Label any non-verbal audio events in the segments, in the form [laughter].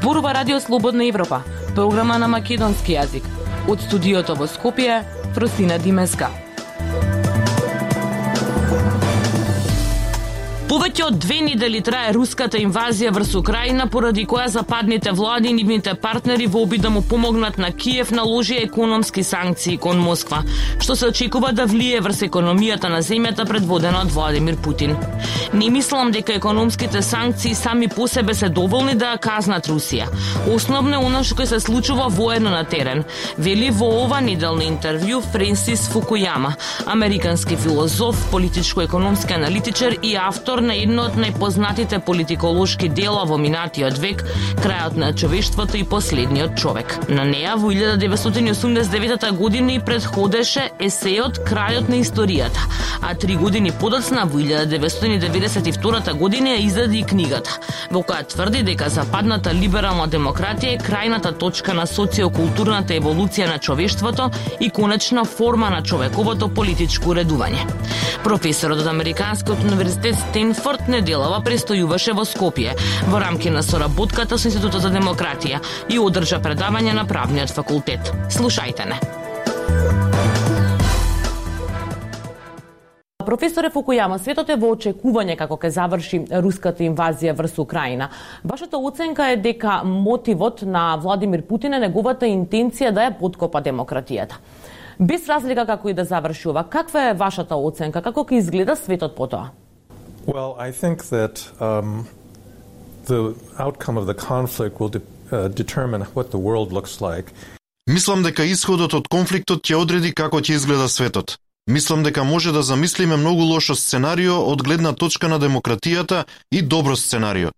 Зборува Радио Слободна Европа, програма на македонски јазик. Од студиото во Скопје, Фросина Димеска. Повеќе од две недели трае руската инвазија врз Украина, поради која западните влади и нивните партнери во обид да му помогнат на Киев наложи економски санкции кон Москва, што се очекува да влие врз економијата на земјата предводена од Владимир Путин. Не мислам дека економските санкции сами по себе се доволни да казнат Русија. Основно е она што се случува воено на терен, вели во ова неделно интервју Френсис Фукујама, американски филозоф, политичко-економски аналитичар и автор автор на едно од најпознатите политиколошки дела во минатиот век, крајот на човештвото и последниот човек. На неа во 1989 година и предходеше есеот Крајот на историјата, а три години подоцна во 1992 година издаде и книгата, во која тврди дека западната либерална демократија е крајната точка на социокултурната еволуција на човештвото и конечна форма на човековото политичко уредување. Професорот од Американскиот универзитет Стен Стенфорд неделава престојуваше во Скопје во рамки на соработката со Институтот за демократија и одржа предавање на правниот факултет. Слушајте не. Професоре Фукујама, светот е во очекување како ќе заврши руската инвазија врз Украина. Вашата оценка е дека мотивот на Владимир Путин е неговата интенција да ја подкопа демократијата. Без разлика како и да заврши ова, каква е вашата оценка? Како ќе изгледа светот по тоа? Well, I think that um, the outcome of the conflict will de uh, determine what the world looks like. Мислам дека исходот од конфликтот ќе одреди како ќе изгледа светот. Мислам дека може да замислиме многу лошо сценарио од гледна точка на демократијата и добро сценарио.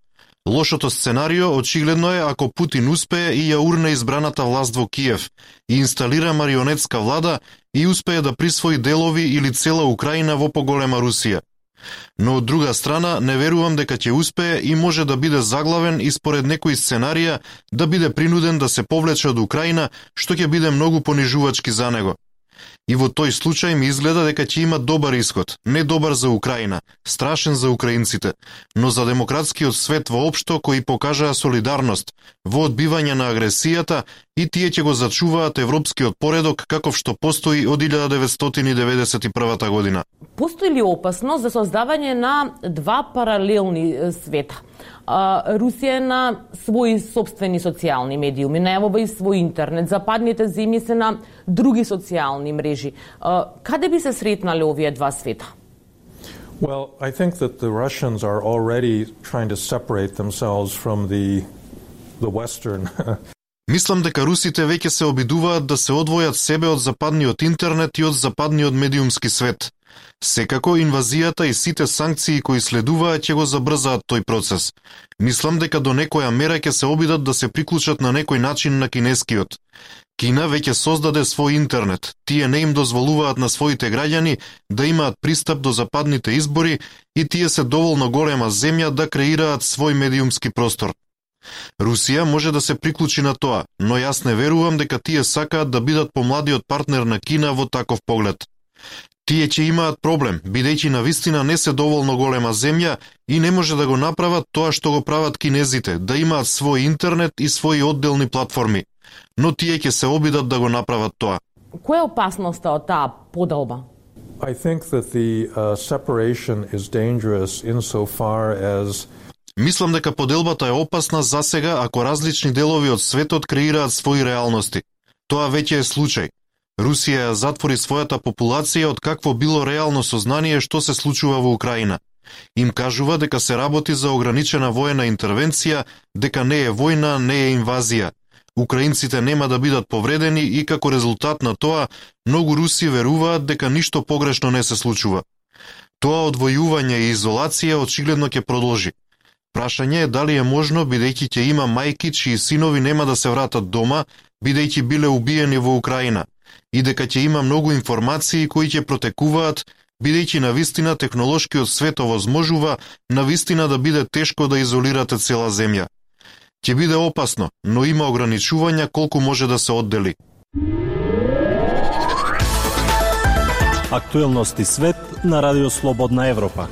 Лошото сценарио очигледно е ако Путин успее и ја урне избраната власт во Киев и инсталира марионетска влада и успее да присвои делови или цела Украина во поголема Русија. Но од друга страна, не верувам дека ќе успее и може да биде заглавен и според некои сценарија да биде принуден да се повлече од Украина, што ќе биде многу понижувачки за него. И во тој случај ми изгледа дека ќе има добар исход, не добар за Украина, страшен за украинците, но за демократскиот свет воопшто кои покажаа солидарност во одбивање на агресијата и тие ќе го зачуваат европскиот поредок каков што постои од 1991 година. Постои ли опасност за создавање на два паралелни света? Русија е на своји собствени социјални медиуми, најавува и свој интернет. Западните земји се на други социјални мрежи. Каде би се сретнале овие два света? Well, I think that the Russians are already trying to separate themselves from the the western [laughs] Мислам дека русите веќе се обидуваат да се одвојат себе од западниот интернет и од западниот медиумски свет. Секако инвазијата и сите санкции кои следуваат ќе го забрзаат тој процес. Мислам дека до некоја мера ќе се обидат да се приклучат на некој начин на кинескиот. Кина веќе создаде свој интернет. Тие не им дозволуваат на своите граѓани да имаат пристап до западните избори и тие се доволно голема земја да креираат свој медиумски простор. Русија може да се приклучи на тоа, но јас не верувам дека тие сакаат да бидат помладиот партнер на Кина во таков поглед. Тие ќе имаат проблем, бидејќи на вистина не се доволно голема земја и не може да го направат тоа што го прават кинезите, да имаат свој интернет и своји одделни платформи. Но тие ќе се обидат да го направат тоа. Која е опасноста од таа поделба? I think that the uh, separation is dangerous insofar as Мислам дека поделбата е опасна за сега ако различни делови од светот креираат своји реалности. Тоа веќе е случај. Русија ја затвори својата популација од какво било реално сознание што се случува во Украина. Им кажува дека се работи за ограничена воена интервенција, дека не е војна, не е инвазија. Украинците нема да бидат повредени и како резултат на тоа, многу руси веруваат дека ништо погрешно не се случува. Тоа одвојување и изолација очигледно ќе продолжи. Прашање е дали е можно, бидејќи ќе има мајки чии синови нема да се вратат дома, бидејќи биле убиени во Украина и дека ќе има многу информации кои ќе протекуваат, бидејќи на вистина технолошкиот свет овозможува на вистина да биде тешко да изолирате цела земја. Ќе биде опасно, но има ограничувања колку може да се оддели. Актуелности свет на Радио Слободна Европа.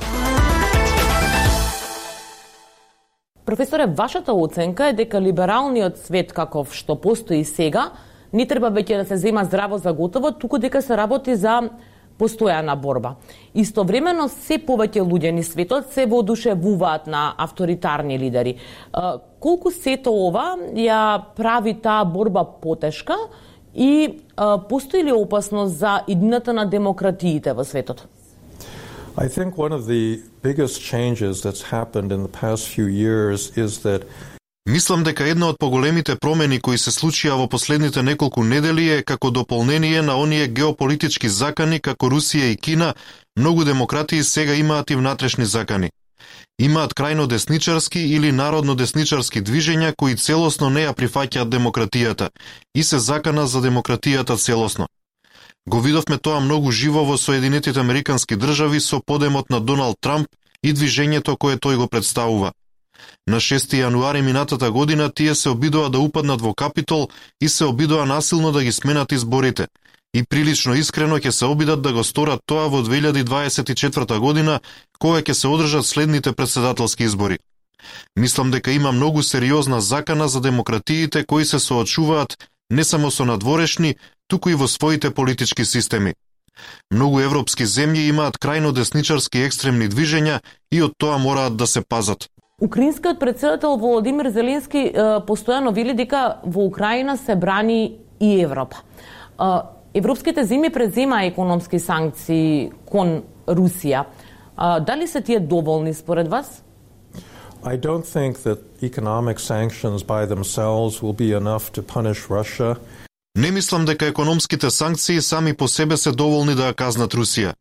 Професоре, вашата оценка е дека либералниот свет каков што постои сега не треба веќе да се зема здраво за готово, туку дека се работи за постојана борба. Истовремено се повеќе луѓе ни светот се воодушевуваат на авторитарни лидери. Колку сето ова ја прави таа борба потешка и постои ли опасност за иднината на демократиите во светот? I think one of the biggest changes that's happened in the past few years is that Мислам дека една од поголемите промени кои се случија во последните неколку недели е како дополнение на оние геополитички закани како Русија и Кина, многу демократии сега имаат и внатрешни закани. Имаат крајно десничарски или народно десничарски движења кои целосно не ја прифаќаат демократијата и се закана за демократијата целосно. Го видовме тоа многу живо во Соединетите Американски држави со подемот на Доналд Трамп и движењето кое тој го представува. На 6 јануари минатата година тие се обидоа да упаднат во Капитол и се обидоа насилно да ги сменат изборите. И прилично искрено ќе се обидат да го сторат тоа во 2024 година, кога ќе се одржат следните председателски избори. Мислам дека има многу сериозна закана за демократиите кои се соочуваат не само со надворешни, туку и во своите политички системи. Многу европски земји имаат крајно десничарски екстремни движења и од тоа мораат да се пазат. Украинскиот председател Володимир Зеленски постојано вели дека во Украина се брани и Европа. Европските земји презема економски санкции кон Русија. Дали се тие доволни според вас? I don't think that economic sanctions by themselves will be enough to punish Russia. Не мислам дека економските санкции сами по себе се доволни да ја казнат Русија.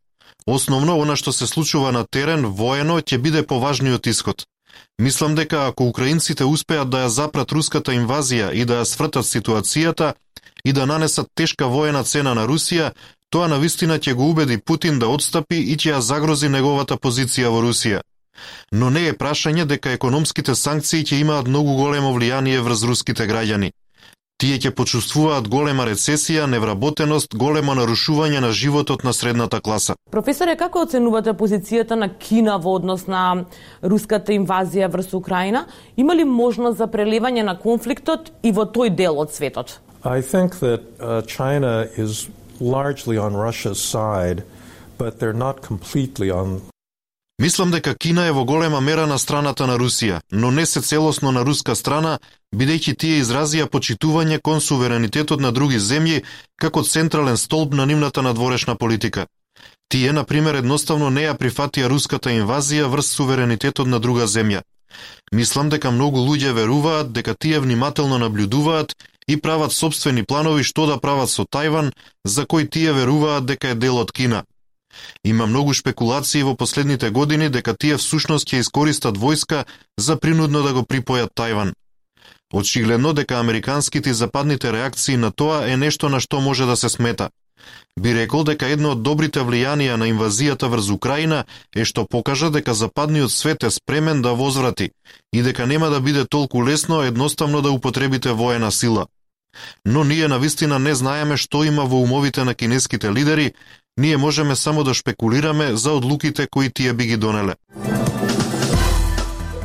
Основно, она што се случува на терен, воено, ќе биде поважниот исход. Мислам дека ако украинците успеат да ја запрат руската инвазија и да ја свртат ситуацијата и да нанесат тешка воена цена на Русија, тоа на вистина ќе го убеди Путин да отстапи и ќе ја загрози неговата позиција во Русија. Но не е прашање дека економските санкции ќе имаат многу големо влијание врз руските граѓани. Тие ќе почувствуваат голема рецесија, невработеност, големо нарушување на животот на средната класа. Професоре, како оценувате позицијата на Кина во однос на руската инвазија врз Украина? Има ли можност за прелевање на конфликтот и во тој дел од светот? I think that uh, China is largely on Russia's side, but they're not completely on Мислам дека Кина е во голема мера на страната на Русија, но не се целосно на руска страна, бидејќи тие изразија почитување кон суверенитетот на други земји како централен столб на нивната надворешна политика. Тие, на пример, едноставно не ја прифатија руската инвазија врз суверенитетот на друга земја. Мислам дека многу луѓе веруваат дека тие внимателно наблюдуваат и прават собствени планови што да прават со Тајван, за кој тие веруваат дека е дел од Кина – Има многу шпекулации во последните години дека тие всушност ќе искористат војска за принудно да го припојат Тајван. Очигледно дека американските и западните реакции на тоа е нешто на што може да се смета. Би рекол дека едно од добрите влијанија на инвазијата врз Украина е што покажа дека западниот свет е спремен да возврати и дека нема да биде толку лесно едноставно да употребите воена сила. Но ние на вистина не знаеме што има во умовите на кинеските лидери ние можеме само да шпекулираме за одлуките кои тие би ги донеле.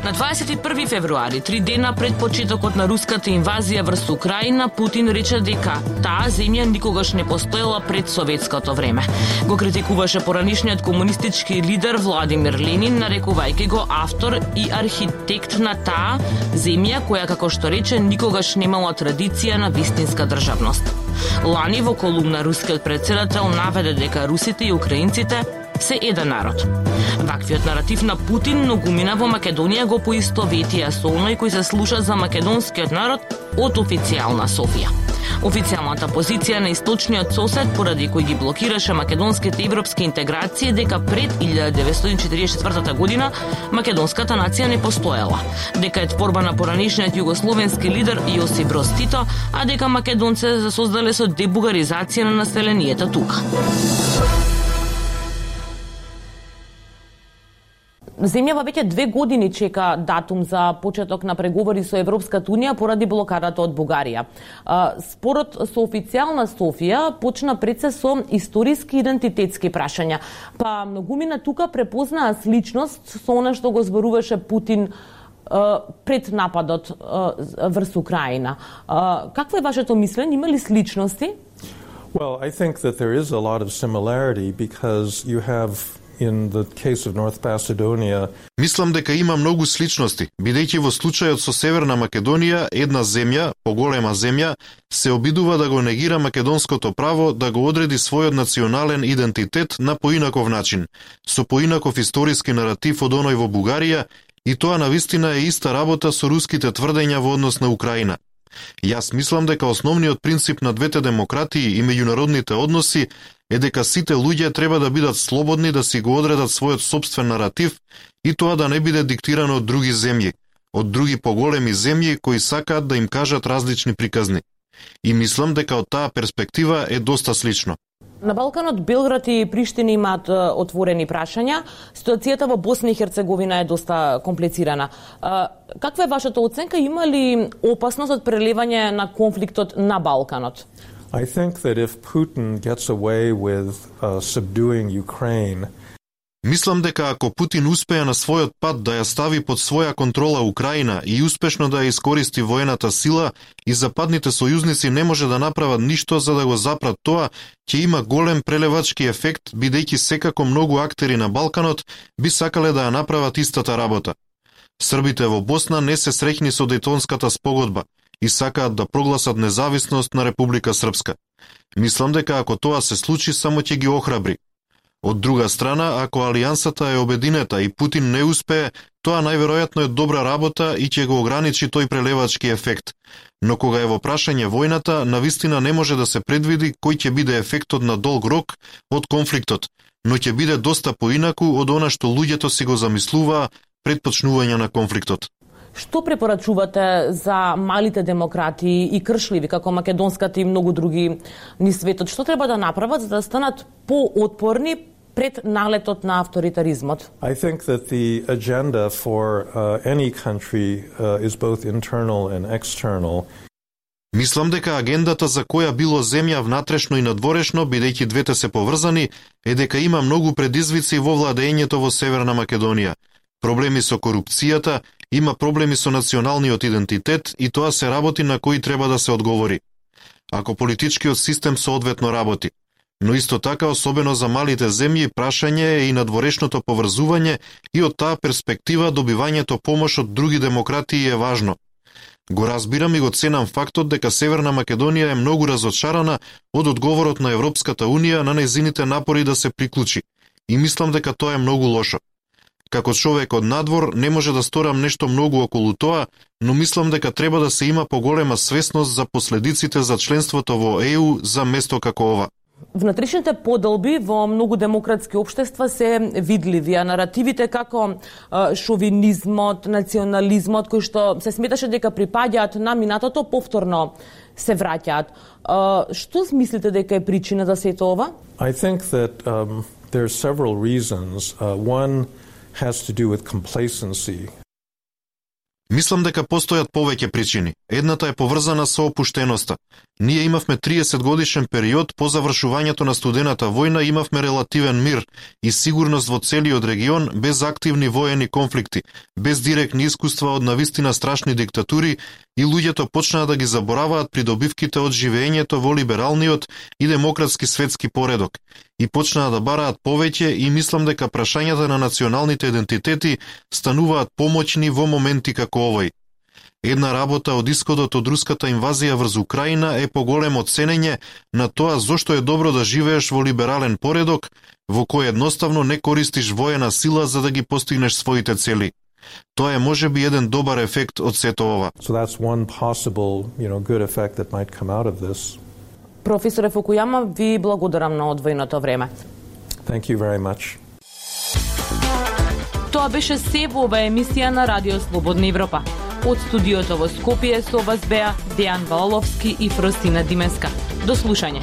На 21 февруари, три дена пред почетокот на руската инвазија врз Украина, Путин рече дека таа земја никогаш не постоела пред советското време. Го критикуваше поранишниот комунистички лидер Владимир Ленин, нарекувајќи го автор и архитект на таа земја која, како што рече, никогаш немала традиција на вистинска државност. Лани во колумна рускиот председател наведе дека русите и украинците се еден народ. Ваквиот наратив на Путин многумина во Македонија го поистоветија со оној кој се слуша за македонскиот народ од официјална Софија. Официјалната позиција на источниот сосед поради кој ги блокираше македонските европски интеграции дека пред 1944 година македонската нација не постоела, дека е творба на поранишниот југословенски лидер Јосип Броз Тито, а дека македонците се создале со дебугаризација на населението тука. Земјава веќе две години чека датум за почеток на преговори со Европската Унија поради блокадата од Бугарија. Спорот со официјална Софија почна пред се со историски идентитетски прашања, па многумина тука препознаа сличност со она што го зборуваше Путин пред нападот врз Украина. Какво е вашето мислење? Има ли сличности? Well, I think that there is a lot of similarity because you have in the case of North Macedonia. Мислам дека има многу сличности, бидејќи во случајот со Северна Македонија, една земја, поголема земја, се обидува да го негира македонското право да го одреди својот национален идентитет на поинаков начин, со поинаков историски наратив од оној во Бугарија, и тоа навистина е иста работа со руските тврдења во однос на Украина. Јас мислам дека основниот принцип на двете демократии и меѓународните односи е дека сите луѓе треба да бидат слободни да си го одредат својот собствен наратив и тоа да не биде диктирано од други земји, од други поголеми земји кои сакаат да им кажат различни приказни. И мислам дека од таа перспектива е доста слично. На Балканот Белград и Приштина имаат отворени прашања. Ситуацијата во Босна и Херцеговина е доста комплицирана. Каква е вашата оценка? Има ли опасност од прелевање на конфликтот на Балканот? I think that if Putin gets away with uh, subduing Ukraine, Мислам дека ако Путин успее на својот пат да ја стави под своја контрола Украина и успешно да ја искористи воената сила, и западните сојузници не може да направат ништо за да го запрат тоа, ќе има голем прелевачки ефект, бидејќи секако многу актери на Балканот би сакале да ја направат истата работа. Србите во Босна не се среќни со Дейтонската спогодба, и сакаат да прогласат независност на Република Српска. Мислам дека ако тоа се случи, само ќе ги охрабри. Од друга страна, ако алијансата е обединета и Путин не успее, тоа најверојатно е добра работа и ќе го ограничи тој прелевачки ефект. Но кога е во прашање војната, навистина не може да се предвиди кој ќе биде ефектот на долг рок од конфликтот, но ќе биде доста поинаку од она што луѓето си го замислуваа пред почнување на конфликтот. Што препорачувате за малите демократи и кршливи, како македонската и многу други ни светот? Што треба да направат за да станат поотпорни пред налетот на авторитаризмот? I think that the agenda for uh, any country uh, is both internal and external. Мислам дека агендата за која било земја внатрешно и надворешно, бидејќи двете се поврзани, е дека има многу предизвици во владењето во Северна Македонија – проблеми со корупцијата, има проблеми со националниот идентитет и тоа се работи на кои треба да се одговори. Ако политичкиот систем соодветно работи. Но исто така, особено за малите земји, прашање е и надворешното поврзување и од таа перспектива добивањето помош од други демократии е важно. Го разбирам и го ценам фактот дека Северна Македонија е многу разочарана од одговорот на Европската Унија на незините напори да се приклучи. И мислам дека тоа е многу лошо. Како човек од надвор не може да сторам нешто многу околу тоа, но мислам дека треба да се има поголема свесност за последиците за членството во ЕУ за место како ова. Внатрешните поделби во многу демократски општества се видливи, а наративите како шовинизмот, национализмот, кои што се сметаше дека припаѓаат на минатото, повторно се враќаат. Што мислите дека е причина за сето ова? I think that um, there are several reasons. Uh, one has to do with complacency. Мислам дека постојат повеќе причини. Едната е поврзана со опуштеноста. Ние имавме 30 годишен период по завршувањето на студената војна имавме релативен мир и сигурност во целиот регион без активни воени конфликти, без директни искуства од навистина страшни диктатури и луѓето почнаа да ги забораваат придобивките од живеењето во либералниот и демократски светски поредок и почнаа да бараат повеќе и мислам дека прашањата на националните идентитети стануваат помоќни во моменти како овој. Една работа од исходот од руската инвазија врз Украина е поголемо ценење на тоа зошто е добро да живееш во либерален поредок во кој едноставно не користиш воена сила за да ги постигнеш своите цели. Тоа е можеби еден добар ефект од сето ова. So that's one possible, you know, good effect that might come out of this. Професоре Фукујама, ви благодарам на одвоеното време. Thank you very much. Тоа беше се во ова емисија на Радио Слободна Европа. Од студиото во Скопје со вас беа Дејан Валовски и Фростина Димеска. До слушање.